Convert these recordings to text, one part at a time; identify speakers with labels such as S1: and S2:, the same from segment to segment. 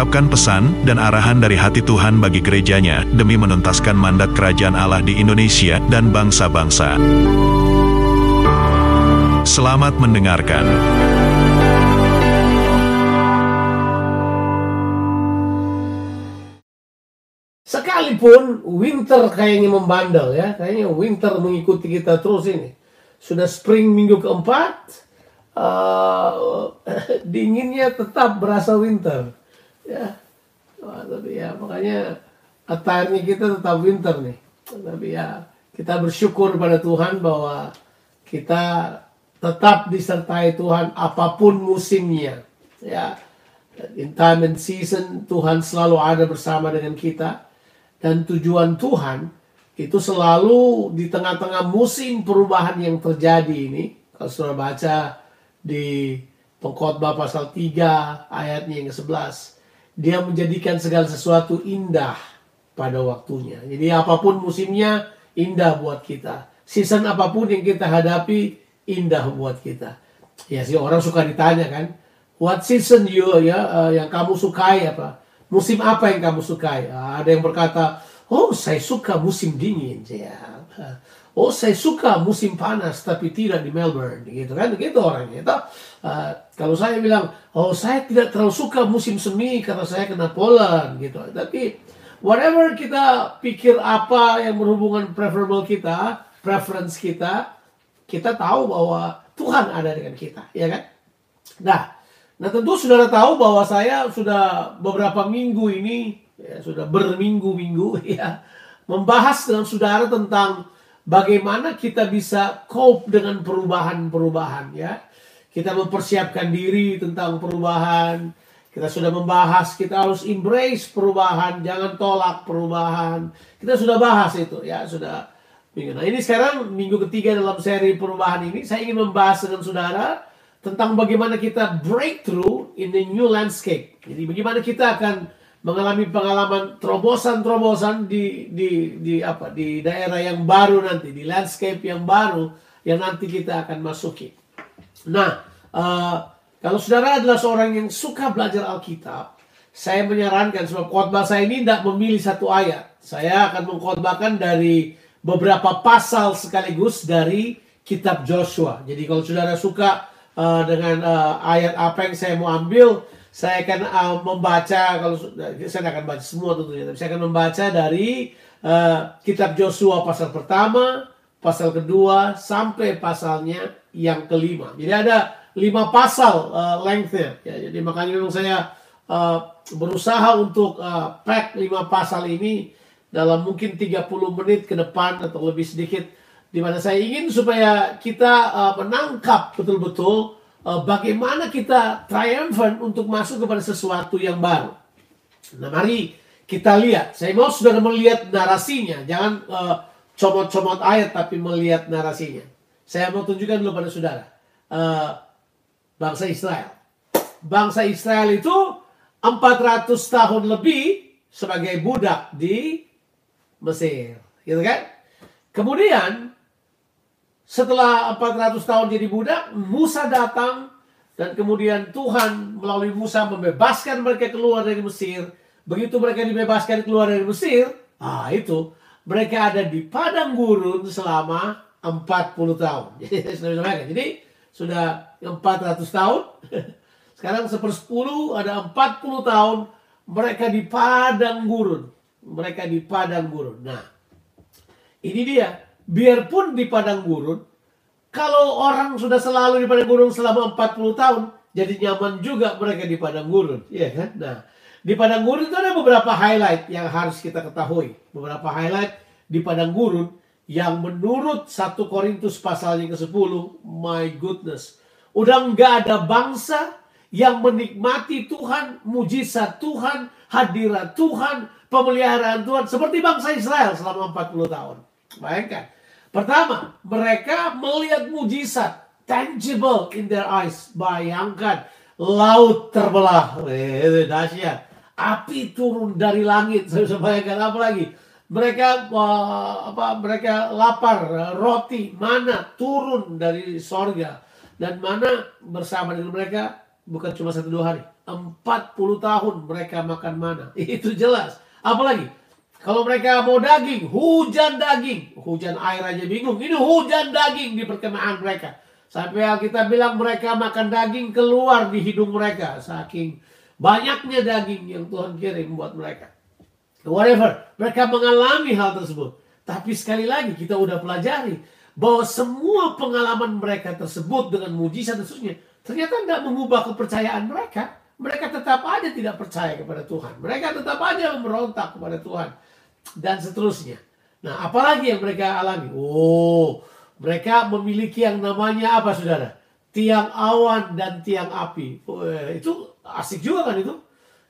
S1: mengungkapkan pesan dan arahan dari hati Tuhan bagi gerejanya demi menuntaskan mandat kerajaan Allah di Indonesia dan bangsa-bangsa. Selamat mendengarkan.
S2: Sekalipun winter kayaknya membandel ya, kayaknya winter mengikuti kita terus ini. Sudah spring minggu keempat, uh, dinginnya tetap berasa winter ya. Tapi ya makanya attire kita tetap winter nih. Tapi ya kita bersyukur pada Tuhan bahwa kita tetap disertai Tuhan apa pun musimnya. Ya. In time and season Tuhan selalu ada bersama dengan kita. Dan tujuan Tuhan itu selalu di tengah-tengah musim perubahan yang terjadi ini. Kalau sudah baca di pengkhotbah pasal 3 ayatnya yang ke-11 dia menjadikan segala sesuatu indah pada waktunya. Jadi apa pun musimnya indah buat kita. Season apa pun yang kita hadapi indah buat kita. Ya sih orang suka ditanya kan, what season you ya uh, yang kamu sukai apa? Musim apa yang kamu sukai? Uh, ada yang berkata, oh saya suka musim dingin ya. Oh saya suka musim panas tapi tidak di Melbourne. Gitu kan? Gitu orangnya itu uh, kalau saya bilang oh saya tidak terlalu suka musim semi karena saya kena pollen gitu. Tapi whatever kita pikir apa yang berhubungan preferable kita preference kita kita tahu bahwa Tuhan ada dengan kita ya kan? Nah nah tentu saudara tahu bahwa saya sudah beberapa minggu ini ya, sudah berminggu-minggu ya membahas dengan saudara tentang bagaimana kita bisa cope dengan perubahan-perubahan ya. Kita mempersiapkan diri tentang perubahan. Kita sudah membahas kita harus embrace perubahan, jangan tolak perubahan. Kita sudah bahas itu ya, sudah Nah ini sekarang minggu ketiga dalam seri perubahan ini saya ingin membahas dengan saudara tentang bagaimana kita breakthrough in the new landscape. Jadi bagaimana kita akan mengalami pengalaman terobosan-terobosan di di di apa di daerah yang baru nanti di landscape yang baru yang nanti kita akan masuki. Nah, uh, kalau saudara adalah seorang yang suka belajar Alkitab, saya menyarankan sebab khotbah saya ini tidak memilih satu ayat. Saya akan mengkhotbahkan dari beberapa pasal sekaligus dari kitab Joshua. Jadi kalau saudara suka uh, dengan uh, ayat apa yang saya mau ambil, saya akan uh, membaca kalau saya akan baca semua tentunya tapi saya akan membaca dari uh, kitab Joshua pasal pertama pasal kedua sampai pasalnya yang kelima. Jadi ada lima pasal uh, lengthnya. Ya, jadi makanya memang saya uh, berusaha untuk uh, pack lima pasal ini dalam mungkin 30 menit ke depan atau lebih sedikit di mana saya ingin supaya kita uh, menangkap betul-betul uh, bagaimana kita triumphant untuk masuk kepada sesuatu yang baru. Nah, mari kita lihat. Saya mau sudah melihat narasinya, jangan uh, comot-comot ayat tapi melihat narasinya. Saya mau tunjukkan dulu pada saudara. Uh, bangsa Israel. Bangsa Israel itu 400 tahun lebih sebagai budak di Mesir. Gitu kan? Kemudian setelah 400 tahun jadi budak, Musa datang dan kemudian Tuhan melalui Musa membebaskan mereka keluar dari Mesir. Begitu mereka dibebaskan keluar dari Mesir, ah itu mereka ada di padang gurun selama 40 tahun. Jadi sudah 400 tahun. Sekarang sepersepuluh ada 40 tahun mereka di padang gurun. Mereka di padang gurun. Nah, ini dia biarpun di padang gurun, kalau orang sudah selalu di padang gurun selama 40 tahun, jadi nyaman juga mereka di padang gurun, ya kan? Nah, di padang gurun itu ada beberapa highlight yang harus kita ketahui. Beberapa highlight di padang gurun yang menurut 1 Korintus pasalnya ke-10, my goodness, udah nggak ada bangsa yang menikmati Tuhan, mujizat Tuhan, hadirat Tuhan, pemeliharaan Tuhan seperti bangsa Israel selama 40 tahun. Bayangkan. Pertama, mereka melihat mujizat tangible in their eyes. Bayangkan laut terbelah. Itu dahsyat. Api turun dari langit. Saya bayangkan apa lagi? Mereka uh, apa mereka lapar, roti, mana turun dari sorga dan mana bersama dengan mereka bukan cuma satu dua hari, 40 tahun mereka makan mana. Itu jelas. Apalagi kalau mereka mau daging, hujan daging, hujan air aja bingung. Ini hujan daging di perkemahan mereka. Sampai kita bilang mereka makan daging keluar di hidung mereka. Saking banyaknya daging yang Tuhan kirim buat mereka whatever. Mereka mengalami hal tersebut. Tapi sekali lagi kita udah pelajari bahwa semua pengalaman mereka tersebut dengan mujizat dan ternyata tidak mengubah kepercayaan mereka. Mereka tetap aja tidak percaya kepada Tuhan. Mereka tetap aja memberontak kepada Tuhan. Dan seterusnya. Nah, apalagi yang mereka alami? Oh, mereka memiliki yang namanya apa, saudara? Tiang awan dan tiang api. Oh, itu asik juga kan itu?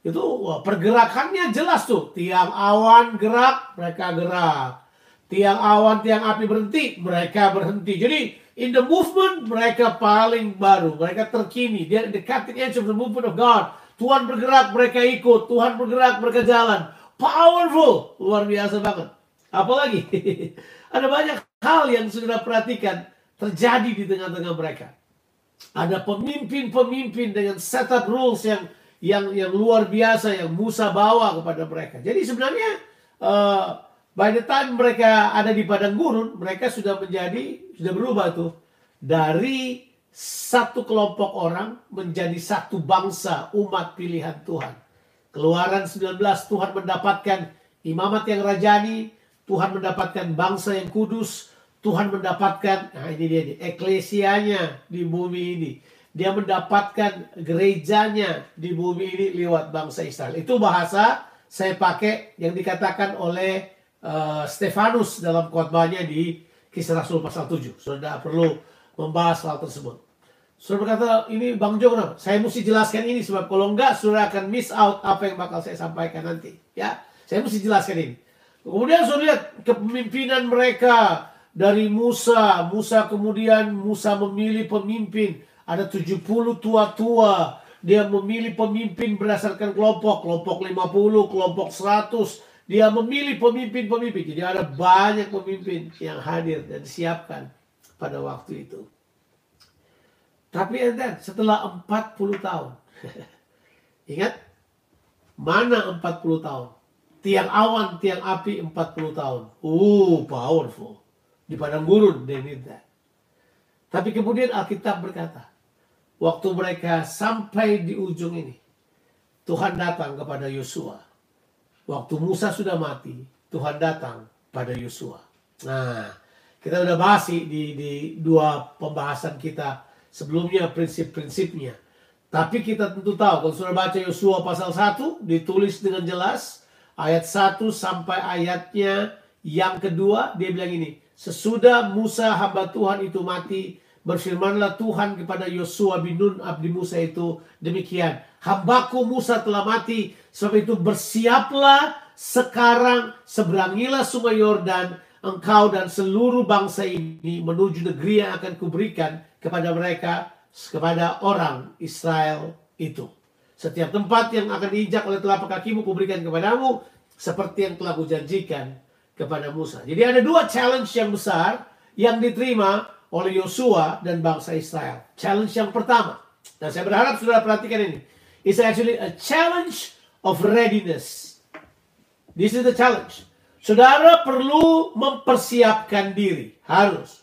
S2: itu wah, pergerakannya jelas tuh tiang awan gerak mereka gerak tiang awan tiang api berhenti mereka berhenti jadi in the movement mereka paling baru mereka terkini dia the cutting edge of the movement of God Tuhan bergerak mereka ikut Tuhan bergerak mereka jalan powerful luar biasa banget apalagi ada banyak hal yang sudah perhatikan terjadi di tengah-tengah mereka ada pemimpin-pemimpin dengan setup rules yang yang yang luar biasa yang Musa bawa kepada mereka. Jadi sebenarnya uh, by the time mereka ada di padang gurun, mereka sudah menjadi sudah berubah tuh dari satu kelompok orang menjadi satu bangsa umat pilihan Tuhan. Keluaran 19 Tuhan mendapatkan imamat yang rajani, Tuhan mendapatkan bangsa yang kudus, Tuhan mendapatkan nah ini dia nih, eklesianya di bumi ini dia mendapatkan gerejanya di bumi ini lewat bangsa Israel. Itu bahasa saya pakai yang dikatakan oleh uh, Stefanus dalam khotbahnya di Kisah Rasul pasal 7. Sudah perlu membahas hal tersebut. Saudara berkata, ini Bang Jo? Saya mesti jelaskan ini sebab kalau enggak saudara akan miss out apa yang bakal saya sampaikan nanti. Ya, saya mesti jelaskan ini. Kemudian saudara lihat kepemimpinan mereka dari Musa. Musa kemudian Musa memilih pemimpin ada 70 tua-tua. Dia memilih pemimpin berdasarkan kelompok. Kelompok 50, kelompok 100. Dia memilih pemimpin-pemimpin. Jadi ada banyak pemimpin yang hadir dan disiapkan pada waktu itu. Tapi enten setelah 40 tahun. Ingat? Mana 40 tahun? Tiang awan, tiang api 40 tahun. Uh, powerful. Di padang gurun, they need. Tapi kemudian Alkitab berkata, waktu mereka sampai di ujung ini, Tuhan datang kepada Yosua. Waktu Musa sudah mati, Tuhan datang pada Yosua. Nah, kita udah bahas di, di dua pembahasan kita sebelumnya prinsip-prinsipnya. Tapi kita tentu tahu kalau sudah baca Yosua pasal 1 ditulis dengan jelas ayat 1 sampai ayatnya yang kedua dia bilang ini, sesudah Musa hamba Tuhan itu mati, Berfirmanlah Tuhan kepada Yosua bin Nun abdi Musa itu demikian. Hambaku Musa telah mati, sebab itu bersiaplah sekarang seberangilah sungai Yordan, engkau dan seluruh bangsa ini menuju negeri yang akan kuberikan kepada mereka, kepada orang Israel itu. Setiap tempat yang akan diinjak oleh telapak kakimu kuberikan kepadamu, seperti yang telah kujanjikan kepada Musa. Jadi ada dua challenge yang besar yang diterima oleh Yosua dan bangsa Israel. Challenge yang pertama. Dan saya berharap saudara perhatikan ini. It's actually a challenge of readiness. This is the challenge. Saudara perlu mempersiapkan diri. Harus.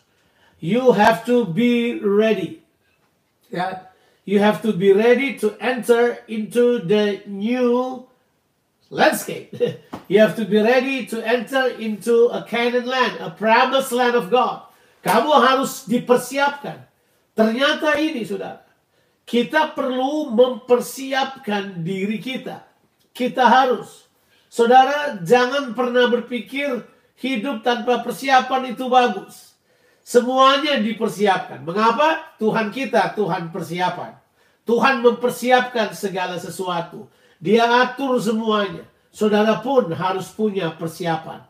S2: You have to be ready. Ya. You have to be ready to enter into the new landscape. you have to be ready to enter into a Canaan land, a promised land of God. Kamu harus dipersiapkan. Ternyata ini saudara. Kita perlu mempersiapkan diri kita. Kita harus. Saudara jangan pernah berpikir hidup tanpa persiapan itu bagus. Semuanya dipersiapkan. Mengapa? Tuhan kita, Tuhan persiapan. Tuhan mempersiapkan segala sesuatu. Dia atur semuanya. Saudara pun harus punya persiapan.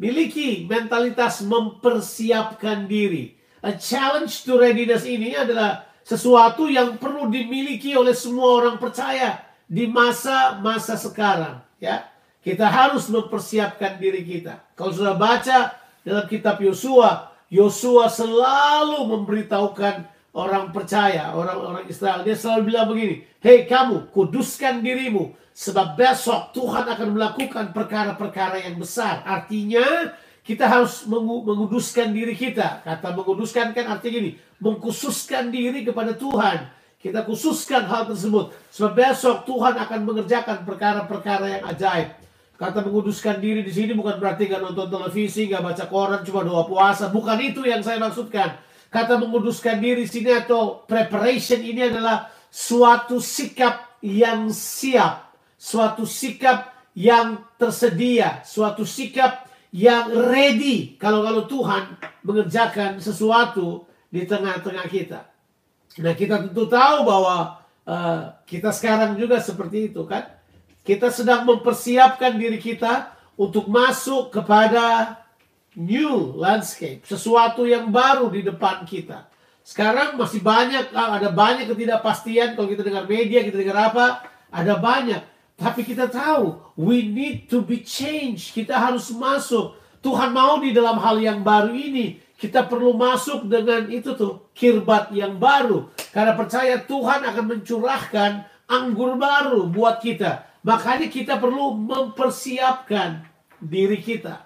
S2: miliki mentalitas mempersiapkan diri. A challenge to readiness ini adalah sesuatu yang perlu dimiliki oleh semua orang percaya di masa-masa sekarang. Ya, kita harus mempersiapkan diri kita. Kalau sudah baca dalam kitab Yosua, Yosua selalu memberitahukan orang percaya, orang-orang Israel. Dia selalu bilang begini, Hei kamu, kuduskan dirimu. Sebab besok Tuhan akan melakukan perkara-perkara yang besar. Artinya kita harus menguduskan diri kita. Kata menguduskan kan artinya gini, mengkhususkan diri kepada Tuhan. Kita khususkan hal tersebut. Sebab besok Tuhan akan mengerjakan perkara-perkara yang ajaib. Kata menguduskan diri di sini bukan berarti nggak nonton televisi, nggak baca koran, cuma doa puasa. Bukan itu yang saya maksudkan. Kata menguduskan diri di sini atau preparation ini adalah suatu sikap yang siap, suatu sikap yang tersedia, suatu sikap yang ready kalau kalau Tuhan mengerjakan sesuatu di tengah-tengah kita. Nah kita tentu tahu bahwa uh, kita sekarang juga seperti itu kan kita sedang mempersiapkan diri kita untuk masuk kepada new landscape, sesuatu yang baru di depan kita. Sekarang masih banyak, ah, ada banyak ketidakpastian kalau kita dengar media, kita dengar apa, ada banyak. Tapi kita tahu, we need to be changed. Kita harus masuk. Tuhan mau di dalam hal yang baru ini. Kita perlu masuk dengan itu tuh, kirbat yang baru. Karena percaya Tuhan akan mencurahkan anggur baru buat kita. Makanya kita perlu mempersiapkan diri kita.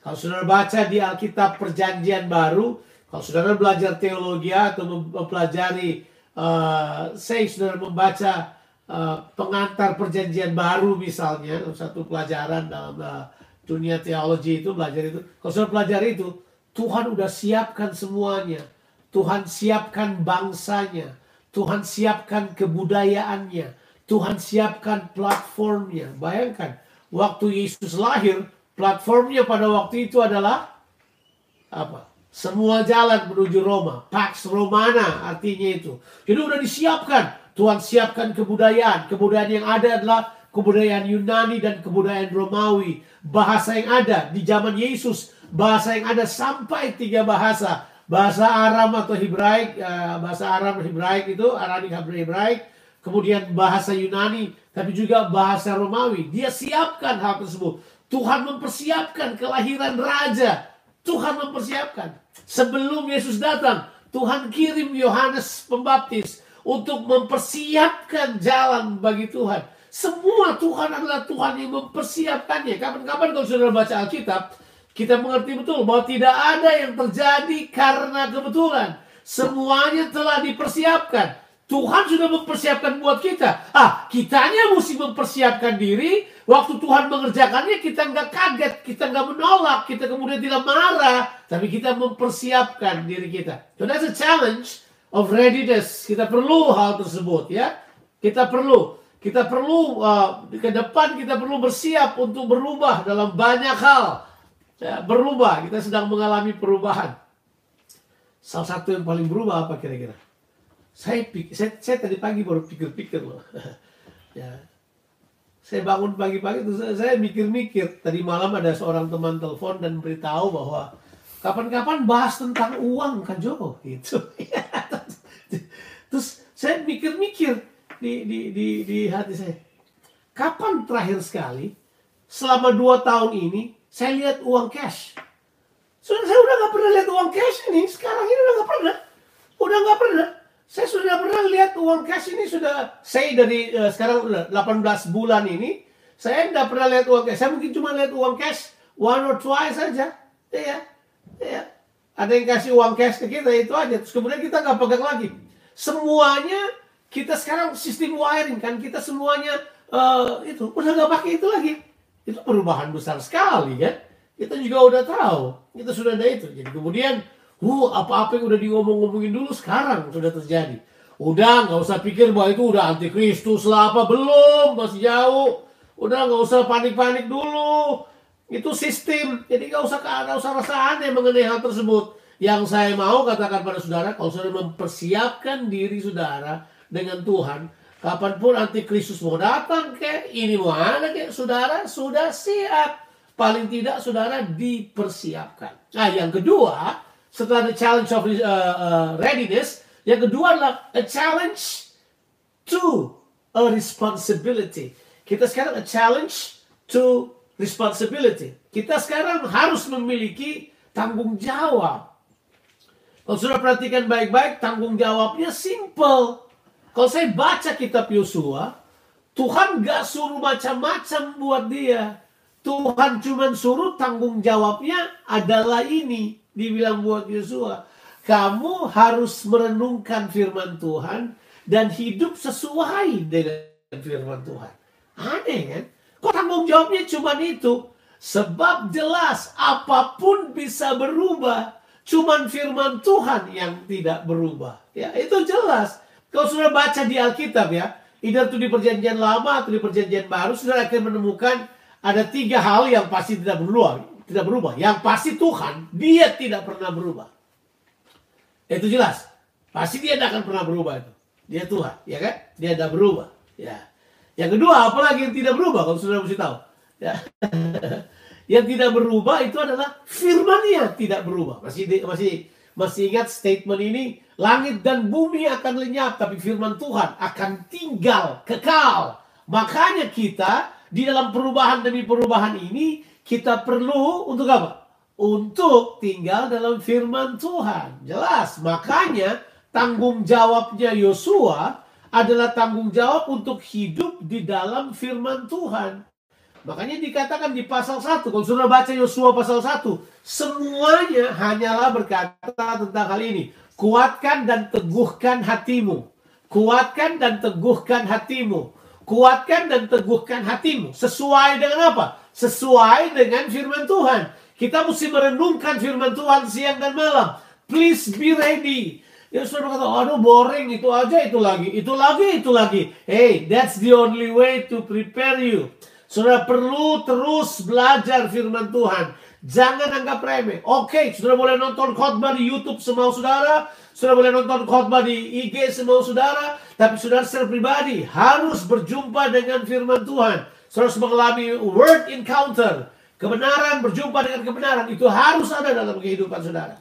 S2: Kalau saudara baca di Alkitab Perjanjian Baru, kalau saudara belajar teologi atau mempelajari, uh, saya saudara membaca uh, pengantar Perjanjian Baru misalnya, satu pelajaran dalam uh, dunia teologi itu belajar itu. Kalau saudara pelajari itu, Tuhan udah siapkan semuanya. Tuhan siapkan bangsanya. Tuhan siapkan kebudayaannya. Tuhan siapkan platformnya. Bayangkan, waktu Yesus lahir, platformnya pada waktu itu adalah apa? Semua jalan menuju Roma. Pax Romana artinya itu. Jadi udah disiapkan. Tuhan siapkan kebudayaan. Kebudayaan yang ada adalah kebudayaan Yunani dan kebudayaan Romawi. Bahasa yang ada di zaman Yesus. Bahasa yang ada sampai tiga bahasa. Bahasa Aram atau Hebraik. Eh, bahasa Aram Hebraik itu. Arabic Hebraik kemudian bahasa Yunani, tapi juga bahasa Romawi. Dia siapkan hal tersebut. Tuhan mempersiapkan kelahiran raja. Tuhan mempersiapkan. Sebelum Yesus datang, Tuhan kirim Yohanes Pembaptis untuk mempersiapkan jalan bagi Tuhan. Semua Tuhan adalah Tuhan yang mempersiapkannya. Kapan-kapan kalau sudah baca Alkitab, kita mengerti betul bahwa tidak ada yang terjadi karena kebetulan. Semuanya telah dipersiapkan. Tuhan sudah mempersiapkan buat kita. Ah, kitanya mesti mempersiapkan diri. Waktu Tuhan mengerjakannya, kita nggak kaget, kita nggak menolak, kita kemudian tidak marah, tapi kita mempersiapkan diri kita. So that's a challenge of readiness. Kita perlu hal tersebut, ya. Kita perlu, kita perlu uh, ke depan kita perlu bersiap untuk berubah dalam banyak hal. Ya, berubah, kita sedang mengalami perubahan. Salah satu yang paling berubah apa kira-kira? Saya, saya, saya tadi pagi baru pikir-pikir loh. ya. Saya bangun pagi-pagi itu saya mikir-mikir. Tadi malam ada seorang teman telepon dan beritahu bahwa kapan-kapan bahas tentang uang kan Jo gitu. Terus saya mikir-mikir di, di, di, di hati saya. Kapan terakhir sekali selama dua tahun ini saya lihat uang cash? Sudah saya udah nggak pernah lihat uang cash ini. Sekarang ini udah nggak pernah. Udah nggak pernah. Saya sudah pernah lihat uang cash ini sudah saya dari uh, sekarang 18 bulan ini saya tidak pernah lihat uang cash. Saya mungkin cuma lihat uang cash one or twice saja. Ya, ya. Ada yang kasih uang cash ke kita itu aja. Terus kemudian kita nggak pegang lagi. Semuanya kita sekarang sistem wiring kan kita semuanya uh, itu udah nggak pakai itu lagi. Itu perubahan besar sekali kan. Kita juga udah tahu. Kita sudah ada itu. Jadi kemudian Uh, apa-apa yang udah diomong-ngomongin dulu sekarang sudah terjadi. Udah nggak usah pikir bahwa itu udah antikristus lah apa belum masih jauh. Udah nggak usah panik-panik dulu. Itu sistem. Jadi nggak usah nggak usah rasa aneh mengenai hal tersebut. Yang saya mau katakan pada saudara, kalau saudara mempersiapkan diri saudara dengan Tuhan, kapan pun antikristus mau datang ke ini mau ada ke saudara sudah siap paling tidak saudara dipersiapkan. Nah, yang kedua, setelah the challenge of uh, uh, readiness, yang kedua adalah a challenge to a responsibility. Kita sekarang a challenge to responsibility. Kita sekarang harus memiliki tanggung jawab. Kalau sudah perhatikan baik-baik, tanggung jawabnya simple. Kalau saya baca kitab Yosua, Tuhan gak suruh macam-macam buat dia. Tuhan cuma suruh tanggung jawabnya adalah ini. Dibilang buat Yosua. Kamu harus merenungkan firman Tuhan dan hidup sesuai dengan firman Tuhan. Aneh kan? Kok tanggung jawabnya cuma itu? Sebab jelas apa pun bisa berubah. Cuman firman Tuhan yang tidak berubah. Ya, itu jelas. Kalau sudah baca di Alkitab ya, either itu di perjanjian lama atau di perjanjian baru, sudah akan menemukan ada tiga hal yang pasti tidak berubah. Tidak berubah. Yang pasti Tuhan, dia tidak pernah berubah. Itu jelas. Pasti dia tidak akan pernah berubah itu. Dia Tuhan, ya kan? Dia tidak berubah. Ya. Yang kedua, apalagi yang tidak berubah? Kalau sudah mesti tahu. Ya. Yang tidak berubah itu adalah firman-Nya tidak berubah. Masih masih masih ingat statement ini? Langit dan bumi akan lenyap, tapi firman Tuhan akan tinggal kekal. Makanya kita di dalam perubahan demi perubahan ini kita perlu untuk apa? Untuk tinggal dalam firman Tuhan. Jelas. Makanya tanggung jawabnya Yosua adalah tanggung jawab untuk hidup di dalam firman Tuhan. Makanya dikatakan di pasal 1, kalau sudah baca Yosua pasal 1, semuanya hanyalah berkata tentang hal ini. Kuatkan dan teguhkan hatimu. Kuatkan dan teguhkan hatimu. Kuatkan dan teguhkan hatimu. Sesuai dengan apa? Sesuai dengan firman Tuhan. Kita mesti merenungkan firman Tuhan siang dan malam. Please be ready. Ya sudah kata, aduh boring, itu aja, itu lagi, itu lagi, itu lagi. Hey, that's the only way to prepare you. Saudara perlu terus belajar firman Tuhan. Jangan anggap remeh. Oke, okay, saudara boleh nonton khotbah di YouTube semau saudara. Saudara boleh nonton khotbah di IG semau saudara. Tapi saudara secara pribadi harus berjumpa dengan firman Tuhan. Saudara mengalami word encounter. Kebenaran berjumpa dengan kebenaran. Itu harus ada dalam kehidupan saudara.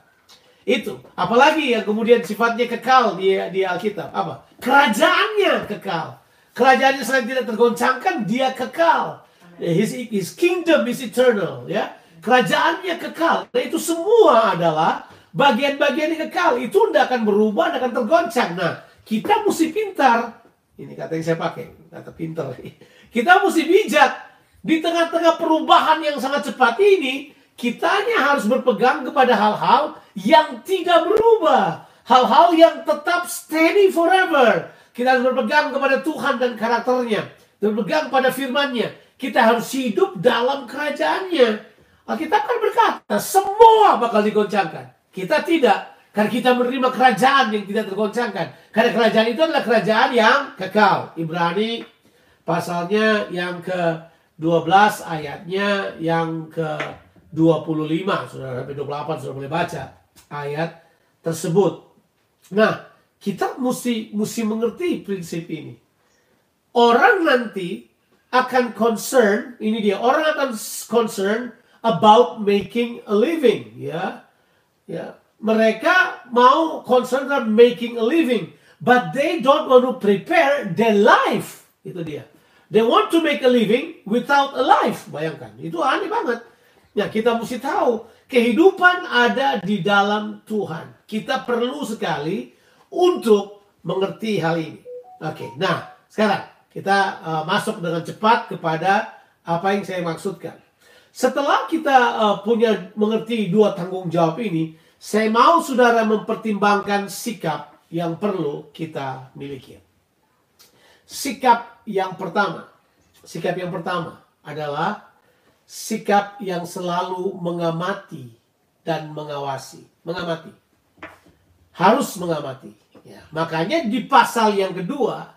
S2: Itu. Apalagi yang kemudian sifatnya kekal di, di Alkitab. Apa? Kerajaannya kekal. Kerajaannya selain tidak tergoncangkan, dia kekal. His, his kingdom is eternal. Ya, kerajaannya kekal. Dan itu semua adalah bagian-bagian yang kekal. Itu tidak akan berubah, tidak akan tergoncang. Nah, kita mesti pintar. Ini kata yang saya pakai, kata pintar. Kita mesti bijak. Di tengah-tengah perubahan yang sangat cepat ini, kitanya harus berpegang kepada hal-hal yang tidak berubah. Hal-hal yang tetap steady forever. Kita harus berpegang kepada Tuhan dan karakternya. Berpegang pada firmannya. Kita harus hidup dalam kerajaannya. Alkitab kan berkata, semua bakal digoncangkan. Kita tidak. Karena kita menerima kerajaan yang tidak tergoncangkan. Karena kerajaan itu adalah kerajaan yang kekal. Ibrani pasalnya yang ke-12 ayatnya yang ke-25. Sudah sampai 28 sudah boleh baca ayat tersebut. Nah, kita mesti mesti mengerti prinsip ini. Orang nanti akan concern, ini dia, orang akan concern about making a living, ya. Ya, mereka mau concern about making a living, but they don't want to prepare their life. Itu dia. They want to make a living without a life. Bayangkan, itu aneh banget. Ya, kita mesti tahu kehidupan ada di dalam Tuhan. Kita perlu sekali untuk mengerti hal ini. Oke, nah sekarang kita uh, masuk dengan cepat kepada apa yang saya maksudkan. Setelah kita uh, punya mengerti dua tanggung jawab ini, saya mau saudara mempertimbangkan sikap yang perlu kita miliki. Sikap yang pertama, sikap yang pertama adalah sikap yang selalu mengamati dan mengawasi, mengamati harus mengamati. Ya. Makanya di pasal yang kedua,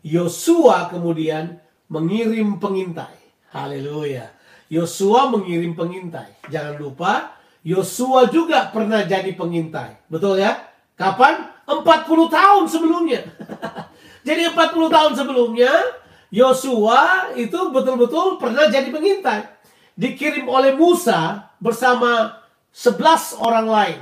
S2: Yosua kemudian mengirim pengintai. Haleluya. Yosua mengirim pengintai. Jangan lupa, Yosua juga pernah jadi pengintai. Betul ya? Kapan? 40 tahun sebelumnya. jadi 40 tahun sebelumnya, Yosua itu betul-betul pernah jadi pengintai. dikirim oleh Musa bersama 11 orang lain.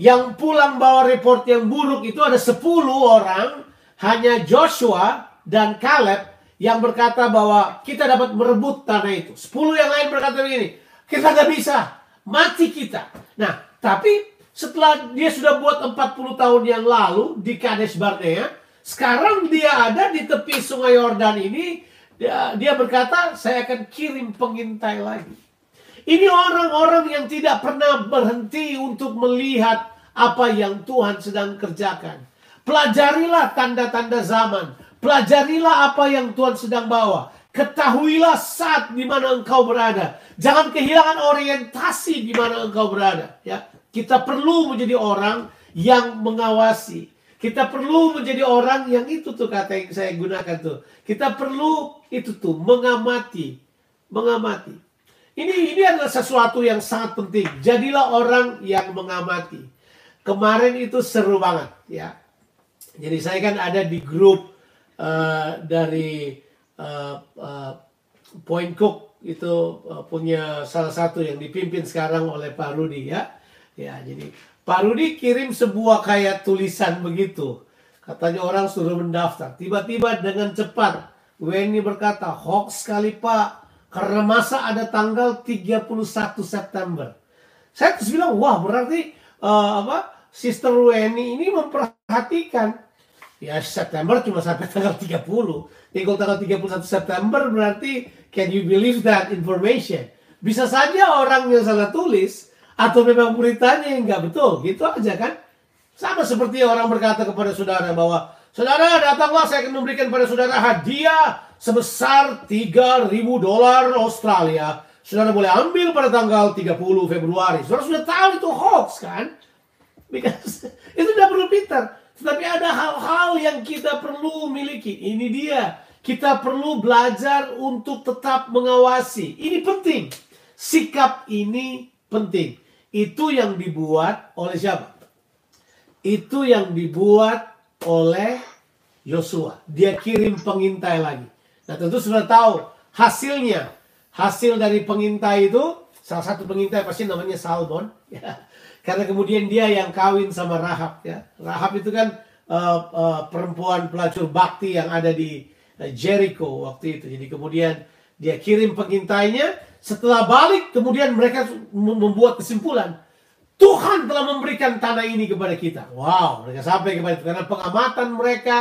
S2: Yang pulang bawa report yang buruk itu ada 10 orang, hanya Joshua dan Caleb yang berkata bahwa kita dapat merebut tanah itu. 10 yang lain berkata begini, kita nggak bisa, mati kita. Nah, tapi setelah dia sudah buat 40 tahun yang lalu di Kades Barnea, sekarang dia ada di tepi sungai Yordan ini, dia, dia berkata, saya akan kirim pengintai lagi. Ini orang-orang yang tidak pernah berhenti untuk melihat apa yang Tuhan sedang kerjakan. Pelajarilah tanda-tanda zaman. Pelajarilah apa yang Tuhan sedang bawa. Ketahuilah saat di mana engkau berada. Jangan kehilangan orientasi di mana engkau berada. Ya, kita perlu menjadi orang yang mengawasi. Kita perlu menjadi orang yang itu tuh kata yang saya gunakan tuh. Kita perlu itu tuh mengamati, mengamati. Ini ini adalah sesuatu yang sangat penting. Jadilah orang yang mengamati. Kemarin itu seru banget ya. Jadi saya kan ada di grup uh, dari uh, uh, Point Cook itu uh, punya salah satu yang dipimpin sekarang oleh Pak Rudi ya. Ya, jadi Pak Rudi kirim sebuah kayak tulisan begitu. Katanya orang suruh mendaftar. Tiba-tiba dengan cepat WNI berkata, hoax sekali Pak. Karena masa ada tanggal 31 September. Saya terus bilang, wah berarti uh, apa Sister WNI ini memperhatikan. Ya September cuma sampai tanggal 30. Jadi kalau tanggal 31 September berarti can you believe that information? Bisa saja orang yang salah tulis atau memang beritanya yang nggak betul, gitu aja kan? Sama seperti orang berkata kepada saudara bahwa Saudara, datanglah saya akan memberikan pada saudara hadiah sebesar 3000 dolar Australia. Saudara boleh ambil pada tanggal 30 Februari. Saudara sudah tahu itu hoax kan? Because itu tidak perlu pintar. Tetapi ada hal-hal yang kita perlu miliki. Ini dia. Kita perlu belajar untuk tetap mengawasi. Ini penting. Sikap ini penting. Itu yang dibuat oleh siapa? Itu yang dibuat oleh Yosua. Dia kirim pengintai lagi. Nah tentu sudah tahu hasilnya. Hasil dari pengintai itu, salah satu pengintai pasti namanya Salmon. Ya. Karena kemudian dia yang kawin sama Rahab. Ya. Rahab itu kan uh, uh, perempuan pelacur bakti yang ada di uh, Jericho waktu itu. Jadi kemudian dia kirim pengintainya. Setelah balik kemudian mereka membuat kesimpulan Tuhan telah memberikan tanah ini kepada kita. Wow, mereka sampai kepada itu. Karena pengamatan mereka,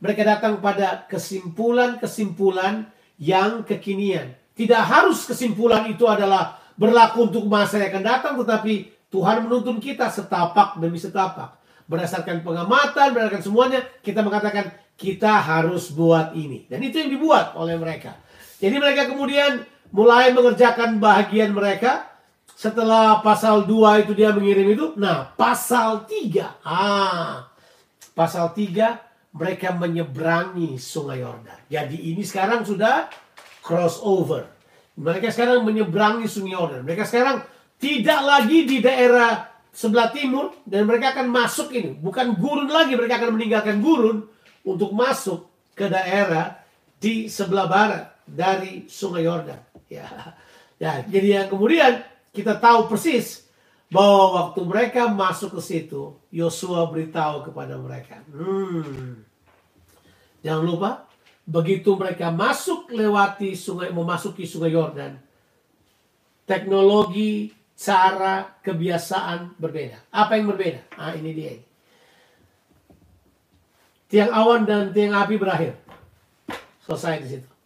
S2: mereka datang pada kesimpulan-kesimpulan yang kekinian. Tidak harus kesimpulan itu adalah berlaku untuk masa yang akan datang, tetapi Tuhan menuntun kita setapak demi setapak. Berdasarkan pengamatan, berdasarkan semuanya, kita mengatakan kita harus buat ini. Dan itu yang dibuat oleh mereka. Jadi mereka kemudian mulai mengerjakan bahagian mereka, setelah pasal 2 itu dia mengirim itu, nah pasal 3. Ah, pasal 3 mereka menyeberangi sungai Yordan. Jadi ini sekarang sudah crossover. Mereka sekarang menyeberangi sungai Yordan. Mereka sekarang tidak lagi di daerah sebelah timur dan mereka akan masuk ini. Bukan gurun lagi, mereka akan meninggalkan gurun untuk masuk ke daerah di sebelah barat dari sungai Yordan. Ya. Ya, jadi yang kemudian kita tahu persis bahwa waktu mereka masuk ke situ, Yosua beritahu kepada mereka, hmm, jangan lupa, begitu mereka masuk lewati sungai, memasuki sungai Yordan, teknologi, cara, kebiasaan berbeda. Apa yang berbeda? Ah, ini dia. Tiang awan dan tiang api berakhir. Selesai di situ.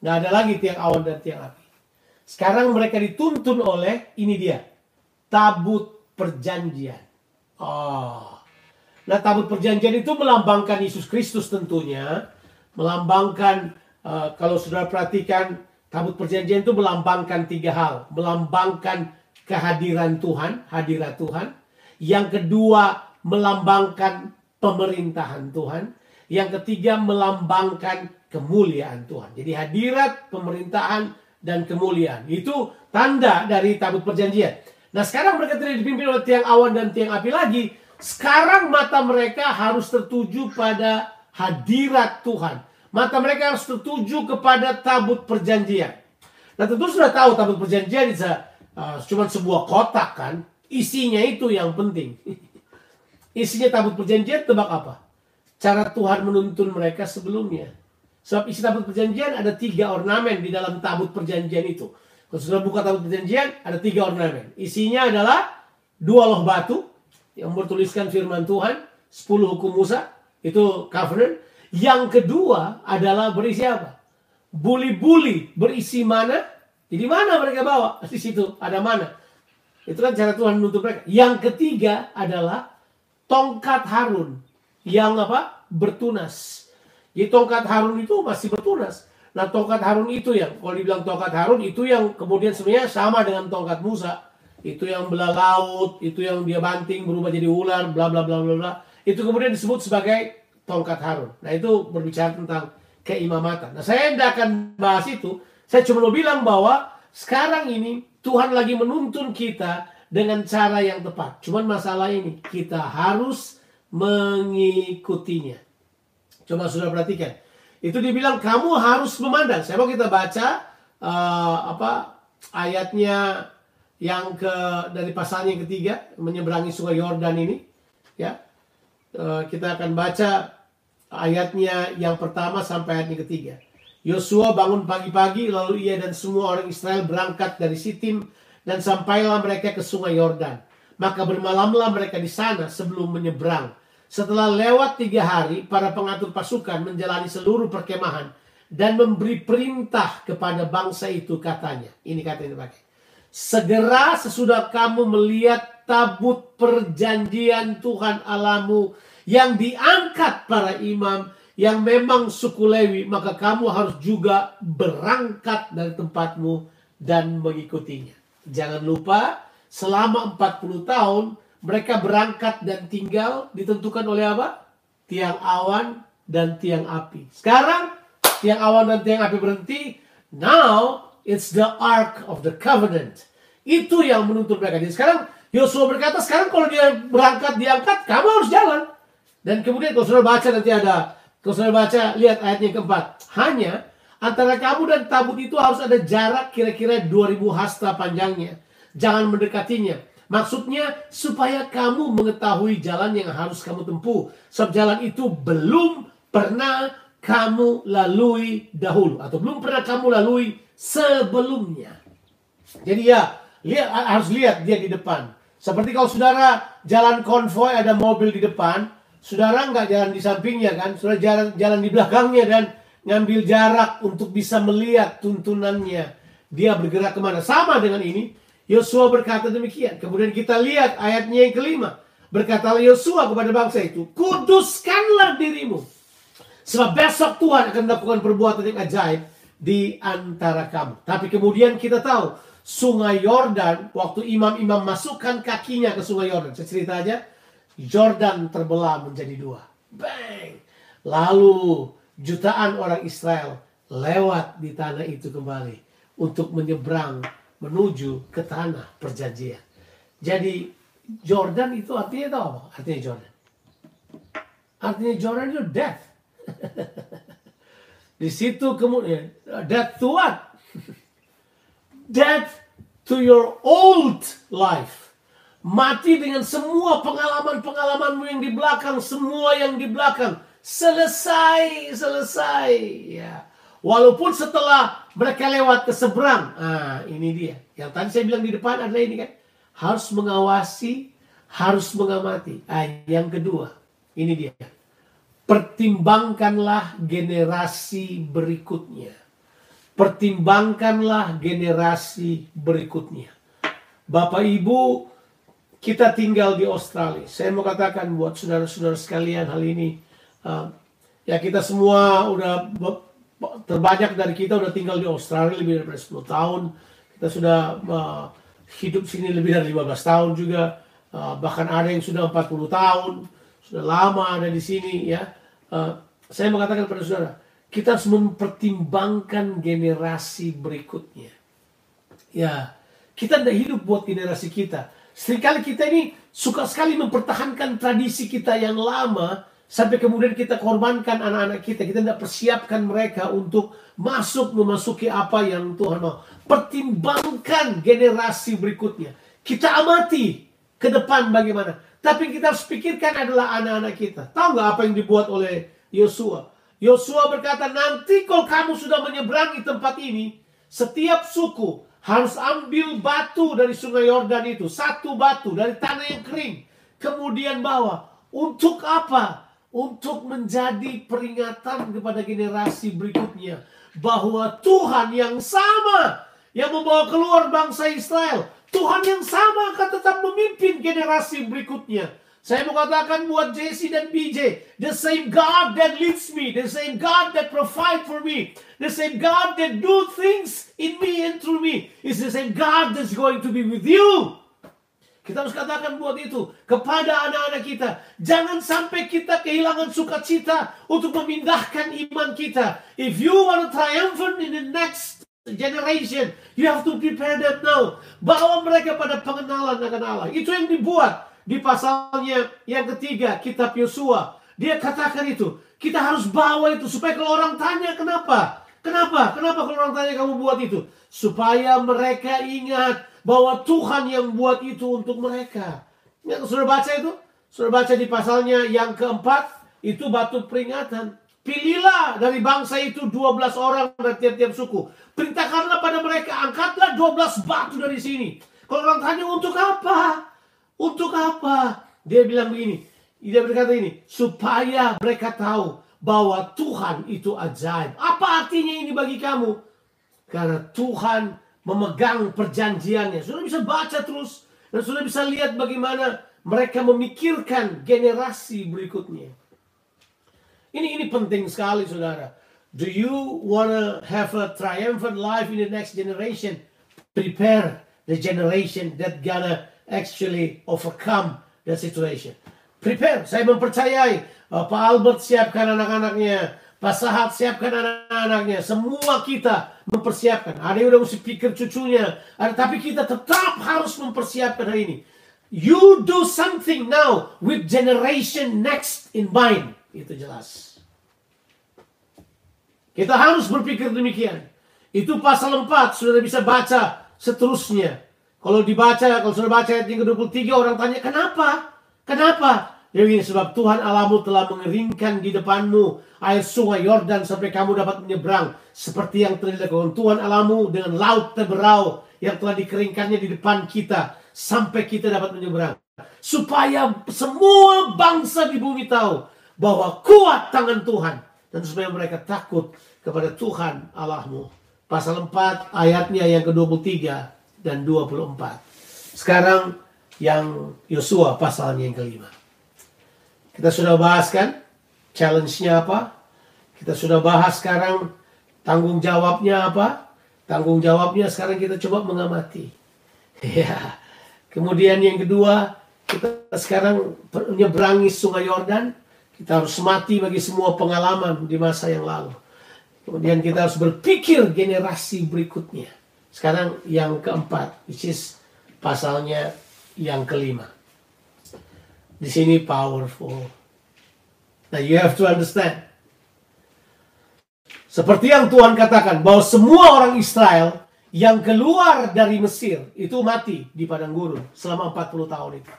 S2: Nggak ada lagi tiang awan dan tiang api. Sekarang mereka dituntun oleh ini dia. Tabut perjanjian. Oh. Nah, tabut perjanjian itu melambangkan Yesus Kristus tentunya. Melambangkan uh, kalau sudah perhatikan tabut perjanjian itu melambangkan tiga hal. Melambangkan kehadiran Tuhan, hadirat Tuhan. Yang kedua melambangkan pemerintahan Tuhan. Yang ketiga melambangkan kemuliaan Tuhan. Jadi hadirat, pemerintahan, dan kemuliaan. Itu tanda dari tabut perjanjian. Nah sekarang mereka tidak dipimpin oleh tiang awan dan tiang api lagi. Sekarang mata mereka harus tertuju pada hadirat Tuhan. Mata mereka harus tertuju kepada tabut perjanjian. Nah tentu sudah tahu tabut perjanjian itu uh, cuma sebuah kotak kan. Isinya itu yang penting. Isinya tabut perjanjian tebak apa? Cara Tuhan menuntun mereka sebelumnya. Sebab isi tabut perjanjian ada tiga ornamen di dalam tabut perjanjian itu. Kalau sudah buka tabut perjanjian ada tiga ornamen. Isinya adalah dua loh batu yang bertuliskan firman Tuhan, sepuluh hukum Musa, itu covenant. Yang kedua adalah berisi apa? Buli-buli berisi mana? Jadi mana mereka bawa? Di situ ada mana? Itu kan cara Tuhan menuntut mereka. Yang ketiga adalah tongkat Harun yang apa? Bertunas. Jadi tongkat Harun itu masih bertunas. Nah tongkat Harun itu yang, kalau dibilang tongkat Harun itu yang kemudian sebenarnya sama dengan tongkat Musa. Itu yang belah laut, itu yang dia banting berubah jadi ular, bla bla bla bla bla. Itu kemudian disebut sebagai tongkat Harun. Nah itu berbicara tentang keimamatan. Nah saya tidak akan bahas itu. Saya cuma mau bilang bahwa sekarang ini Tuhan lagi menuntun kita dengan cara yang tepat. Cuman masalah ini kita harus mengikutinya. Coba sudah perhatikan. Itu dibilang kamu harus memandang. Saya mau kita baca uh, apa ayatnya yang ke dari pasalnya ketiga menyeberangi sungai Yordan ini. Ya, uh, kita akan baca ayatnya yang pertama sampai ayat yang ketiga. Yosua bangun pagi-pagi lalu ia dan semua orang Israel berangkat dari Sitim dan sampailah mereka ke sungai Yordan. Maka bermalamlah mereka di sana sebelum menyeberang. Setelah lewat tiga hari, para pengatur pasukan menjalani seluruh perkemahan dan memberi perintah kepada bangsa itu katanya. Ini kata yang dipakai. Segera sesudah kamu melihat tabut perjanjian Tuhan alamu yang diangkat para imam yang memang suku Lewi, maka kamu harus juga berangkat dari tempatmu dan mengikutinya. Jangan lupa selama 40 tahun mereka berangkat dan tinggal ditentukan oleh apa? Tiang awan dan tiang api. Sekarang tiang awan dan tiang api berhenti. Now it's the ark of the covenant. Itu yang menuntut mereka. Jadi sekarang Yosua berkata, sekarang kalau dia berangkat diangkat, kamu harus jalan. Dan kemudian kalau sudah baca nanti ada, kalau sudah baca lihat ayatnya yang keempat. Hanya antara kamu dan tabut itu harus ada jarak kira-kira 2000 hasta panjangnya. Jangan mendekatinya. Maksudnya supaya kamu mengetahui jalan yang harus kamu tempuh. Sebab jalan itu belum pernah kamu lalui dahulu. Atau belum pernah kamu lalui sebelumnya. Jadi ya, lihat, harus lihat dia di depan. Seperti kalau saudara jalan konvoy ada mobil di depan. Saudara nggak jalan di sampingnya kan. Saudara jalan, jalan di belakangnya dan ngambil jarak untuk bisa melihat tuntunannya. Dia bergerak ke mana. Sama dengan ini. Yosua berkata demikian. Kemudian kita lihat ayatnya yang kelima. Berkatalah Yosua kepada bangsa itu, kuduskanlah dirimu. Sebab besok Tuhan akan melakukan perbuatan yang ajaib di antara kamu. Tapi kemudian kita tahu, sungai Yordan, waktu imam-imam masukkan kakinya ke sungai Yordan. Saya cerita aja, Jordan terbelah menjadi dua. Bang! Lalu jutaan orang Israel lewat di tanah itu kembali untuk menyeberang menuju ke tanah perjanjian. Jadi Jordan itu artinya itu apa? Artinya Jordan. Artinya Jordan itu death. Di situ kemudian death to what? death to your old life. Mati dengan semua pengalaman-pengalamanmu yang di belakang, semua yang di belakang. Selesai, selesai. Ya. Walaupun setelah mereka lewat ke seberang. Ah, ini dia. Yang tadi saya bilang di depan adalah ini kan. Harus mengawasi, harus mengamati. Ah, yang kedua, ini dia. Pertimbangkanlah generasi berikutnya. Pertimbangkanlah generasi berikutnya. Bapak Ibu, kita tinggal di Australia. Saya mau katakan buat saudara-saudara sekalian hal ini. Uh, ya kita semua udah terbanyak dari kita udah tinggal di Australia lebih dari 10 tahun. Kita sudah uh, hidup sini lebih dari 15 tahun juga. Uh, bahkan ada yang sudah 40 tahun, sudah lama ada di sini ya. Uh, saya mengatakan kepada saudara, kita harus mempertimbangkan generasi berikutnya. Ya, kita tidak hidup buat generasi kita. Seringkali kita ini suka sekali mempertahankan tradisi kita yang lama Sampai kemudian kita korbankan anak-anak kita. Kita tidak persiapkan mereka untuk masuk memasuki apa yang Tuhan mau. Pertimbangkan generasi berikutnya. Kita amati ke depan bagaimana. Tapi kita harus pikirkan adalah anak-anak kita. Tahu nggak apa yang dibuat oleh Yosua? Yosua berkata, nanti kalau kamu sudah menyeberangi tempat ini, setiap suku harus ambil batu dari sungai Yordan itu. Satu batu dari tanah yang kering. Kemudian bawa. Untuk apa? Untuk menjadi peringatan kepada generasi berikutnya bahwa Tuhan yang sama yang membawa keluar bangsa Israel, Tuhan yang sama akan tetap memimpin generasi berikutnya. Saya mau katakan buat Jesse dan BJ, the same God that leads me, the same God that provide for me, the same God that do things in me and through me, is the same God that's going to be with you. Kita harus katakan buat itu kepada anak-anak kita. Jangan sampai kita kehilangan sukacita untuk memindahkan iman kita. If you want to triumphant in the next generation, you have to prepare them now. Bawa mereka pada pengenalan akan Allah. Itu yang dibuat di pasalnya yang ketiga, kitab Yosua. Dia katakan itu. Kita harus bawa itu supaya kalau orang tanya kenapa? Kenapa? Kenapa kalau orang tanya kamu buat itu? Supaya mereka ingat bahwa Tuhan yang buat itu untuk mereka. Ya, sudah baca itu? Sudah baca di pasalnya yang keempat, itu batu peringatan. Pilihlah dari bangsa itu 12 orang dari tiap-tiap suku. Perintahkanlah pada mereka, angkatlah 12 batu dari sini. Kalau orang tanya untuk apa? Untuk apa? Dia bilang begini, dia berkata ini, supaya mereka tahu bahwa Tuhan itu ajaib. Apa artinya ini bagi kamu? Karena Tuhan memegang perjanjiannya. Sudah bisa baca terus dan sudah bisa lihat bagaimana mereka memikirkan generasi berikutnya. Ini ini penting sekali saudara. Do you wanna have a triumphant life in the next generation? Prepare the generation that gonna actually overcome the situation. Prepare. Saya mempercayai uh, Pak Albert siapkan anak-anaknya Pak Sahat siapkan anak-anaknya. Semua kita mempersiapkan. Ada yang udah mesti pikir cucunya. Ada, tapi kita tetap harus mempersiapkan hari ini. You do something now with generation next in mind. Itu jelas. Kita harus berpikir demikian. Itu pasal 4. Sudah bisa baca seterusnya. Kalau dibaca, kalau sudah baca ayat yang ke-23 orang tanya, kenapa? Kenapa? Begini, sebab Tuhan Allahmu telah mengeringkan di depanmu air sungai Yordan sampai kamu dapat menyeberang. Seperti yang dilakukan Tuhan Allahmu dengan laut teberau yang telah dikeringkannya di depan kita. Sampai kita dapat menyeberang. Supaya semua bangsa di bumi tahu bahwa kuat tangan Tuhan. Dan supaya mereka takut kepada Tuhan Allahmu. Pasal 4 ayatnya yang ke-23 dan 24. Sekarang yang Yosua pasalnya yang kelima. Kita sudah bahas kan challenge-nya apa? Kita sudah bahas sekarang tanggung jawabnya apa? Tanggung jawabnya sekarang kita coba mengamati. Ya. Kemudian yang kedua, kita sekarang menyeberangi sungai Yordan. Kita harus mati bagi semua pengalaman di masa yang lalu. Kemudian kita harus berpikir generasi berikutnya. Sekarang yang keempat, which is pasalnya yang kelima. Di sini powerful. Nah, you have to understand. Seperti yang Tuhan katakan bahwa semua orang Israel yang keluar dari Mesir itu mati di padang gurun selama 40 tahun itu.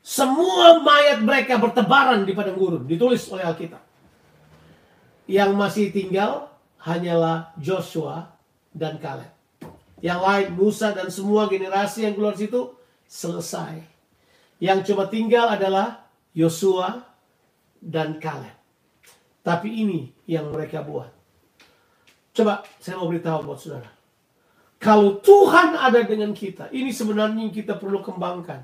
S2: Semua mayat mereka bertebaran di padang gurun, ditulis oleh Alkitab. Yang masih tinggal hanyalah Joshua dan Kaleb. Yang lain Musa dan semua generasi yang keluar situ selesai. Yang cuma tinggal adalah Yosua dan Kaleb. Tapi ini yang mereka buat. Coba saya mau beritahu buat saudara. Kalau Tuhan ada dengan kita, ini sebenarnya yang kita perlu kembangkan.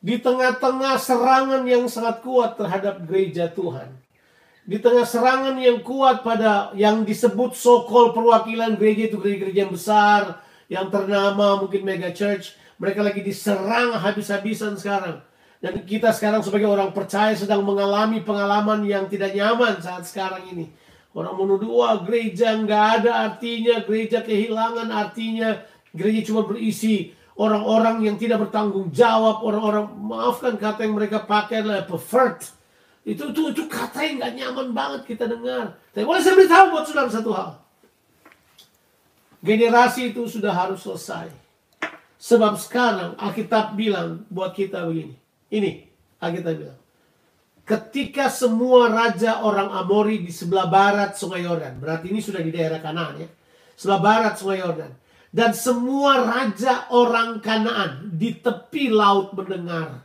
S2: Di tengah-tengah serangan yang sangat kuat terhadap gereja Tuhan. Di tengah serangan yang kuat pada yang disebut sokol perwakilan gereja itu gereja-gereja yang besar, yang ternama mungkin mega church. Mereka lagi diserang habis-habisan sekarang. Dan kita sekarang sebagai orang percaya sedang mengalami pengalaman yang tidak nyaman saat sekarang ini. Orang menuduh, wah gereja nggak ada artinya, gereja kehilangan artinya, gereja cuma berisi orang-orang yang tidak bertanggung jawab, orang-orang, maafkan kata yang mereka pakai adalah pervert. Itu itu itu kata yang nggak nyaman banget kita dengar. Tapi boleh saya beritahu buat saudara satu hal. Generasi itu sudah harus selesai. Sebab sekarang Alkitab bilang buat kita begini. Ini Alkitab bilang. Ketika semua raja orang Amori di sebelah barat Sungai Yordan, berarti ini sudah di daerah Kanaan ya. Sebelah barat Sungai Yordan. Dan semua raja orang Kanaan di tepi laut mendengar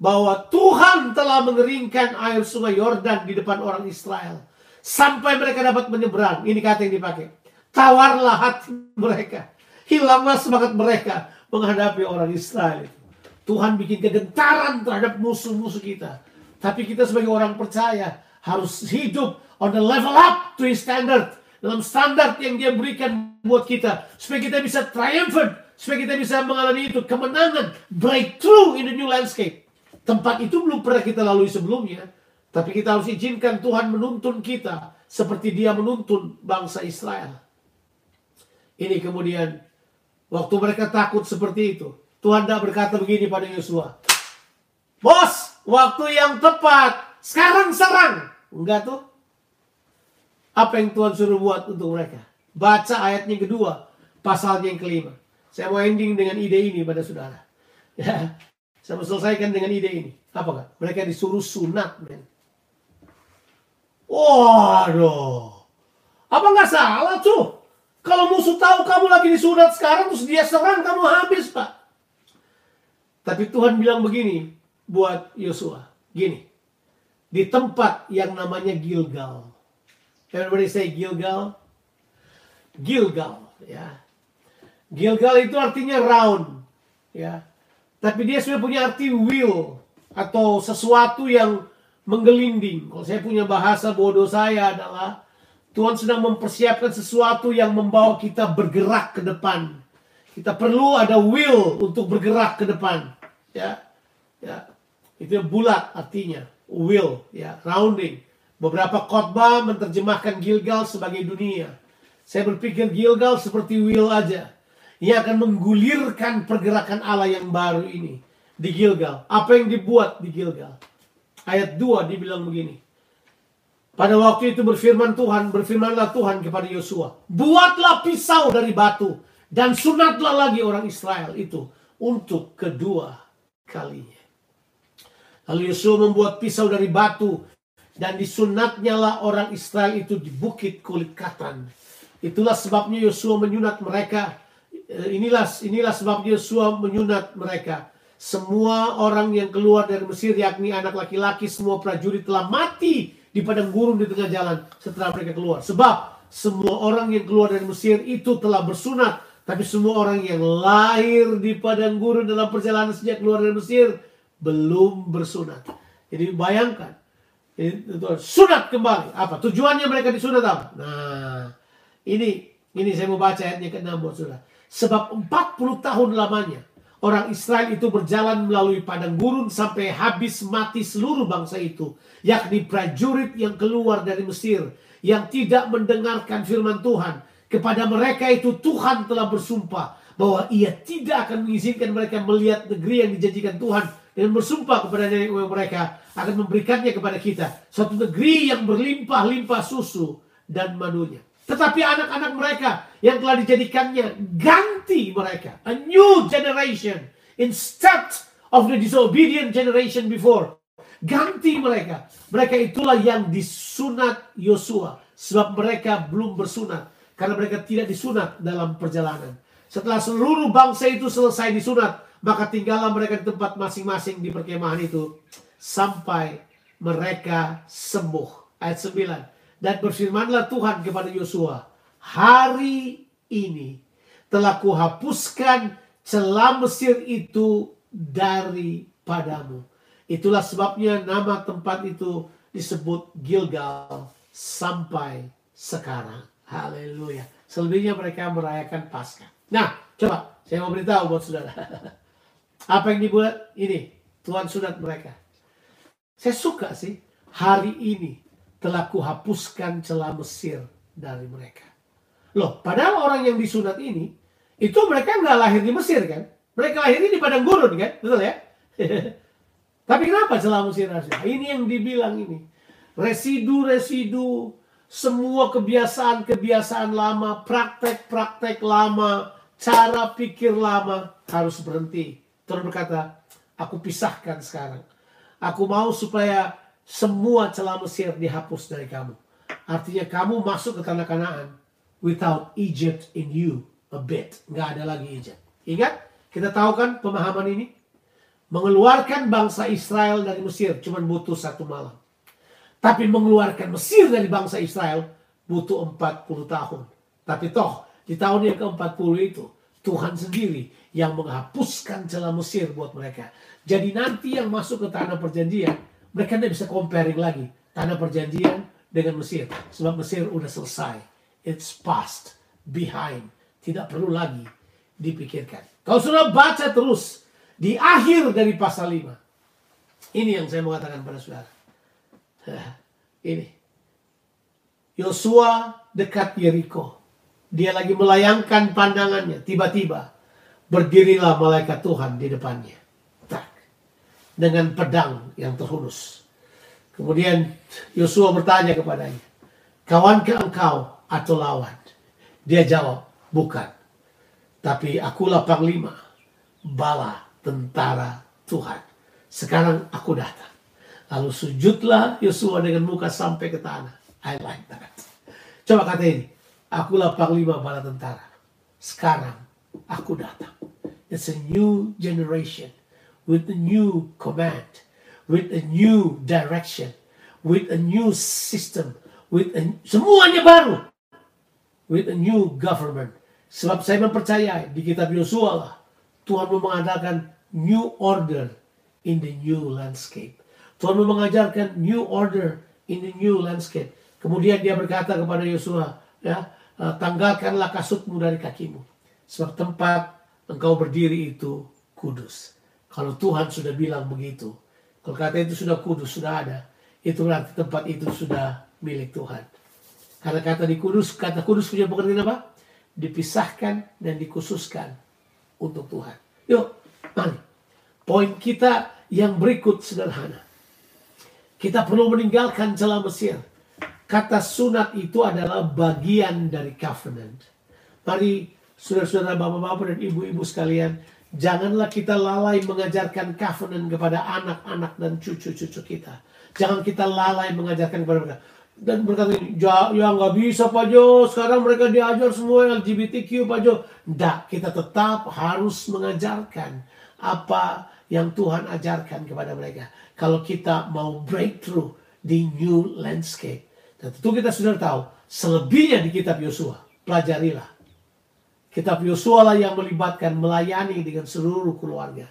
S2: bahwa Tuhan telah mengeringkan air Sungai Yordan di depan orang Israel sampai mereka dapat menyeberang. Ini kata yang dipakai. Tawarlah hati mereka. Hilanglah semangat mereka menghadapi orang Israel. Tuhan bikin kegentaran terhadap musuh-musuh kita. Tapi kita sebagai orang percaya harus hidup on the level up to his standard. Dalam standar yang dia berikan buat kita. Supaya kita bisa triumphant. Supaya kita bisa mengalami itu. Kemenangan. Breakthrough in the new landscape. Tempat itu belum pernah kita lalui sebelumnya. Tapi kita harus izinkan Tuhan menuntun kita. Seperti dia menuntun bangsa Israel. Ini kemudian. Waktu mereka takut seperti itu. Tuhan tidak berkata begini pada Yosua. Bos, waktu yang tepat. Sekarang serang. Enggak tuh. Apa yang Tuhan suruh buat untuk mereka? Baca ayatnya kedua. Pasalnya yang kelima. Saya mau ending dengan ide ini pada saudara. Ya, saya mau selesaikan dengan ide ini. Apa kan? Mereka disuruh sunat, men. Waduh. Apa nggak salah tuh? Kalau musuh tahu kamu lagi disunat sekarang, terus dia serang, kamu habis, Pak. Tapi Tuhan bilang begini buat Yosua. Gini. Di tempat yang namanya Gilgal. Everybody say Gilgal. Gilgal. Ya. Gilgal itu artinya round. Ya. Tapi dia sudah punya arti wheel. Atau sesuatu yang menggelinding. Kalau saya punya bahasa bodoh saya adalah Tuhan sedang mempersiapkan sesuatu yang membawa kita bergerak ke depan. Kita perlu ada will untuk bergerak ke depan. Ya. Ya. Itu bulat artinya. Will, ya, rounding. Beberapa khotbah menerjemahkan Gilgal sebagai dunia. Saya berpikir Gilgal seperti will aja. Ia akan menggulirkan pergerakan Allah yang baru ini di Gilgal. Apa yang dibuat di Gilgal? Ayat 2 dibilang begini. Pada waktu itu berfirman Tuhan, berfirmanlah Tuhan kepada Yosua, buatlah pisau dari batu dan sunatlah lagi orang Israel itu untuk kedua kalinya. Lalu Yosua membuat pisau dari batu dan disunatnya lah orang Israel itu di bukit kulit katan. Itulah sebabnya Yosua menyunat mereka. Eh, inilah inilah sebabnya Yosua menyunat mereka. Semua orang yang keluar dari Mesir yakni anak laki-laki semua prajurit telah mati di padang gurun di tengah jalan setelah mereka keluar. Sebab semua orang yang keluar dari Mesir itu telah bersunat. Tapi semua orang yang lahir di padang gurun dalam perjalanan sejak keluar dari Mesir belum bersunat. Jadi bayangkan. Sunat kembali. Apa? Tujuannya mereka disunat apa? Nah, ini ini saya mau baca ayatnya ke-6 buat saudara. Sebab 40 tahun lamanya Orang Israel itu berjalan melalui padang gurun sampai habis mati seluruh bangsa itu. Yakni prajurit yang keluar dari Mesir. Yang tidak mendengarkan firman Tuhan. Kepada mereka itu Tuhan telah bersumpah. Bahwa ia tidak akan mengizinkan mereka melihat negeri yang dijanjikan Tuhan. Dan bersumpah kepada nenek moyang mereka. Akan memberikannya kepada kita. Suatu negeri yang berlimpah-limpah susu dan madunya. Tetapi anak-anak mereka yang telah dijadikannya ganti mereka. A new generation. Instead of the disobedient generation before. Ganti mereka. Mereka itulah yang disunat Yosua. Sebab mereka belum bersunat. Karena mereka tidak disunat dalam perjalanan. Setelah seluruh bangsa itu selesai disunat. Maka tinggallah mereka di tempat masing-masing di perkemahan itu. Sampai mereka sembuh. Ayat 9. Dan berfirmanlah Tuhan kepada Yosua, hari ini telah kuhapuskan celah Mesir itu daripadamu. Itulah sebabnya nama tempat itu disebut Gilgal sampai sekarang. Haleluya. Selebihnya mereka merayakan Paskah. Nah, coba saya mau beritahu buat saudara. Apa yang dibuat ini? Tuhan sunat mereka. Saya suka sih hari ini telah kuhapuskan celah Mesir dari mereka. Loh, padahal orang yang disunat ini, itu mereka nggak lahir di Mesir kan? Mereka lahir di padang gurun kan? Betul ya? Tapi kenapa celah Mesir rahasia? Ini yang dibilang ini. Residu-residu semua kebiasaan-kebiasaan lama, praktek-praktek lama, cara pikir lama harus berhenti. Tuhan berkata, aku pisahkan sekarang. Aku mau supaya semua celah Mesir dihapus dari kamu. Artinya kamu masuk ke tanah Kanaan without Egypt in you a bit. Nggak ada lagi Egypt. Ingat, kita tahu kan pemahaman ini? Mengeluarkan bangsa Israel dari Mesir cuma butuh satu malam. Tapi mengeluarkan Mesir dari bangsa Israel butuh 40 tahun. Tapi toh di tahun yang ke-40 itu Tuhan sendiri yang menghapuskan celah Mesir buat mereka. Jadi nanti yang masuk ke tanah perjanjian, mereka tidak bisa comparing lagi tanah perjanjian dengan Mesir. Sebab Mesir udah selesai. It's past, behind. Tidak perlu lagi dipikirkan. Kalau sudah baca terus di akhir dari pasal 5. Ini yang saya mau katakan pada saudara. Ini. Yosua dekat Yeriko. Dia lagi melayangkan pandangannya. Tiba-tiba berdirilah malaikat Tuhan di depannya. Dengan pedang yang terhunus. Kemudian Yosua bertanya kepadanya. Kawankah engkau atau lawan? Dia jawab, bukan. Tapi akulah panglima. Bala tentara Tuhan. Sekarang aku datang. Lalu sujudlah Yosua dengan muka sampai ke tanah. I like that. Coba kata ini. Akulah panglima bala tentara. Sekarang aku datang. It's a new generation with a new command, with a new direction, with a new system, with a, semuanya baru. With a new government. Sebab saya mempercayai di kitab Yosua lah Tuhan mau mengadakan new order in the new landscape. Tuhan mau mengajarkan new order in the new landscape. Kemudian dia berkata kepada Yosua, ya, eh, tanggalkanlah kasutmu dari kakimu. Sebab tempat engkau berdiri itu kudus. Kalau Tuhan sudah bilang begitu, kalau kata itu sudah kudus, sudah ada, itu berarti tempat itu sudah milik Tuhan. Karena kata di kudus, kata kudus punya pengertian apa? Dipisahkan dan dikhususkan untuk Tuhan. Yuk, mari. Poin kita yang berikut sederhana. Kita perlu meninggalkan celah Mesir. Kata sunat itu adalah bagian dari covenant. Mari saudara-saudara bapak-bapak dan ibu-ibu sekalian, janganlah kita lalai mengajarkan covenant kepada anak-anak dan cucu-cucu kita. Jangan kita lalai mengajarkan kepada mereka. Dan berkata ya, ya nggak bisa Pak Jo. Sekarang mereka diajar semua LGBTQ Pak Jo. Tidak kita tetap harus mengajarkan apa yang Tuhan ajarkan kepada mereka. Kalau kita mau breakthrough di new landscape. Dan tentu kita sudah tahu selebihnya di kitab Yosua. Pelajarilah kitab Yosua lah yang melibatkan melayani dengan seluruh keluarga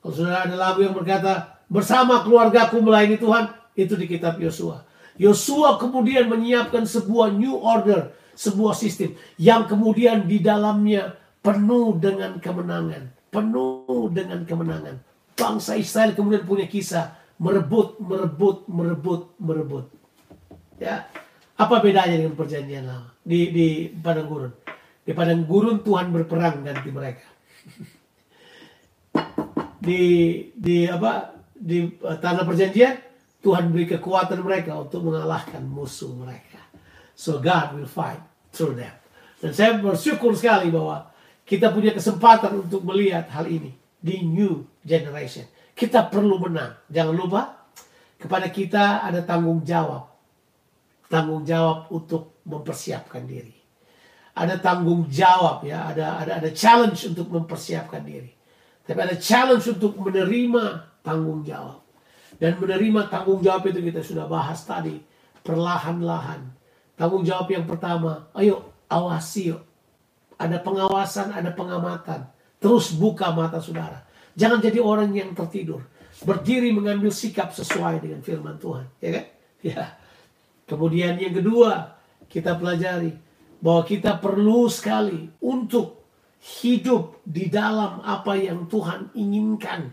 S2: kalau sudah ada lagu yang berkata bersama keluargaku melayani Tuhan itu di kitab Yosua Yosua kemudian menyiapkan sebuah new order, sebuah sistem yang kemudian di dalamnya penuh dengan kemenangan, penuh dengan kemenangan. Bangsa Israel kemudian punya kisah merebut, merebut, merebut, merebut. Ya, apa bedanya dengan perjanjian lama di di padang gurun? Di padang gurun Tuhan berperang ganti mereka. di di apa di uh, tanah perjanjian Tuhan beri kekuatan mereka untuk mengalahkan musuh mereka. So God will fight through them. Dan saya bersyukur sekali bahwa kita punya kesempatan untuk melihat hal ini di new generation. Kita perlu menang. Jangan lupa kepada kita ada tanggung jawab. Tanggung jawab untuk mempersiapkan diri. Ada tanggung jawab ya, ada ada ada challenge untuk mempersiapkan diri. Tapi ada challenge untuk menerima tanggung jawab. Dan menerima tanggung jawab itu kita sudah bahas tadi perlahan-lahan. Tanggung jawab yang pertama ayo awasi yuk. Ada pengawasan ada pengamatan. Terus buka mata saudara. Jangan jadi orang yang tertidur. Berdiri mengambil sikap sesuai dengan firman Tuhan ya kan? Ya. Kemudian yang kedua kita pelajari bahwa kita perlu sekali untuk hidup di dalam apa yang Tuhan inginkan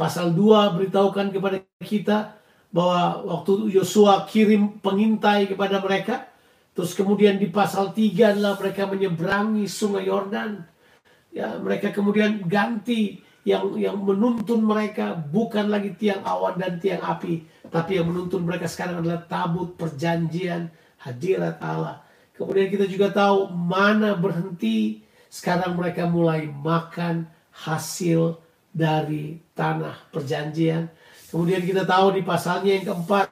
S2: Pasal 2 beritahukan kepada kita bahwa waktu Yosua kirim pengintai kepada mereka, terus kemudian di pasal 3 adalah mereka menyeberangi sungai Yordan. Ya, mereka kemudian ganti yang yang menuntun mereka bukan lagi tiang awan dan tiang api, tapi yang menuntun mereka sekarang adalah tabut perjanjian hadirat Allah. Kemudian kita juga tahu mana berhenti, sekarang mereka mulai makan hasil dari tanah perjanjian. Kemudian kita tahu di pasalnya yang keempat,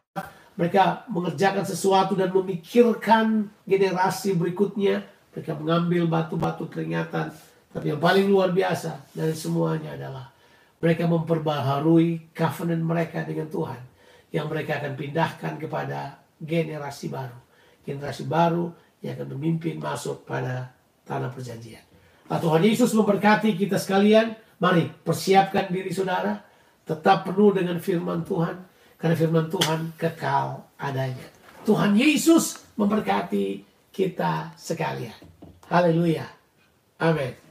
S2: mereka mengerjakan sesuatu dan memikirkan generasi berikutnya. Mereka mengambil batu-batu peringatan tapi yang paling luar biasa dari semuanya adalah mereka memperbaharui covenant mereka dengan Tuhan yang mereka akan pindahkan kepada generasi baru. Generasi baru yang akan memimpin masuk pada tanah perjanjian. Nah, Tuhan Yesus memberkati kita sekalian. Mari persiapkan diri saudara. Tetap penuh dengan firman Tuhan. Karena firman Tuhan kekal adanya. Tuhan Yesus memberkati kita sekalian. Haleluya. Amin.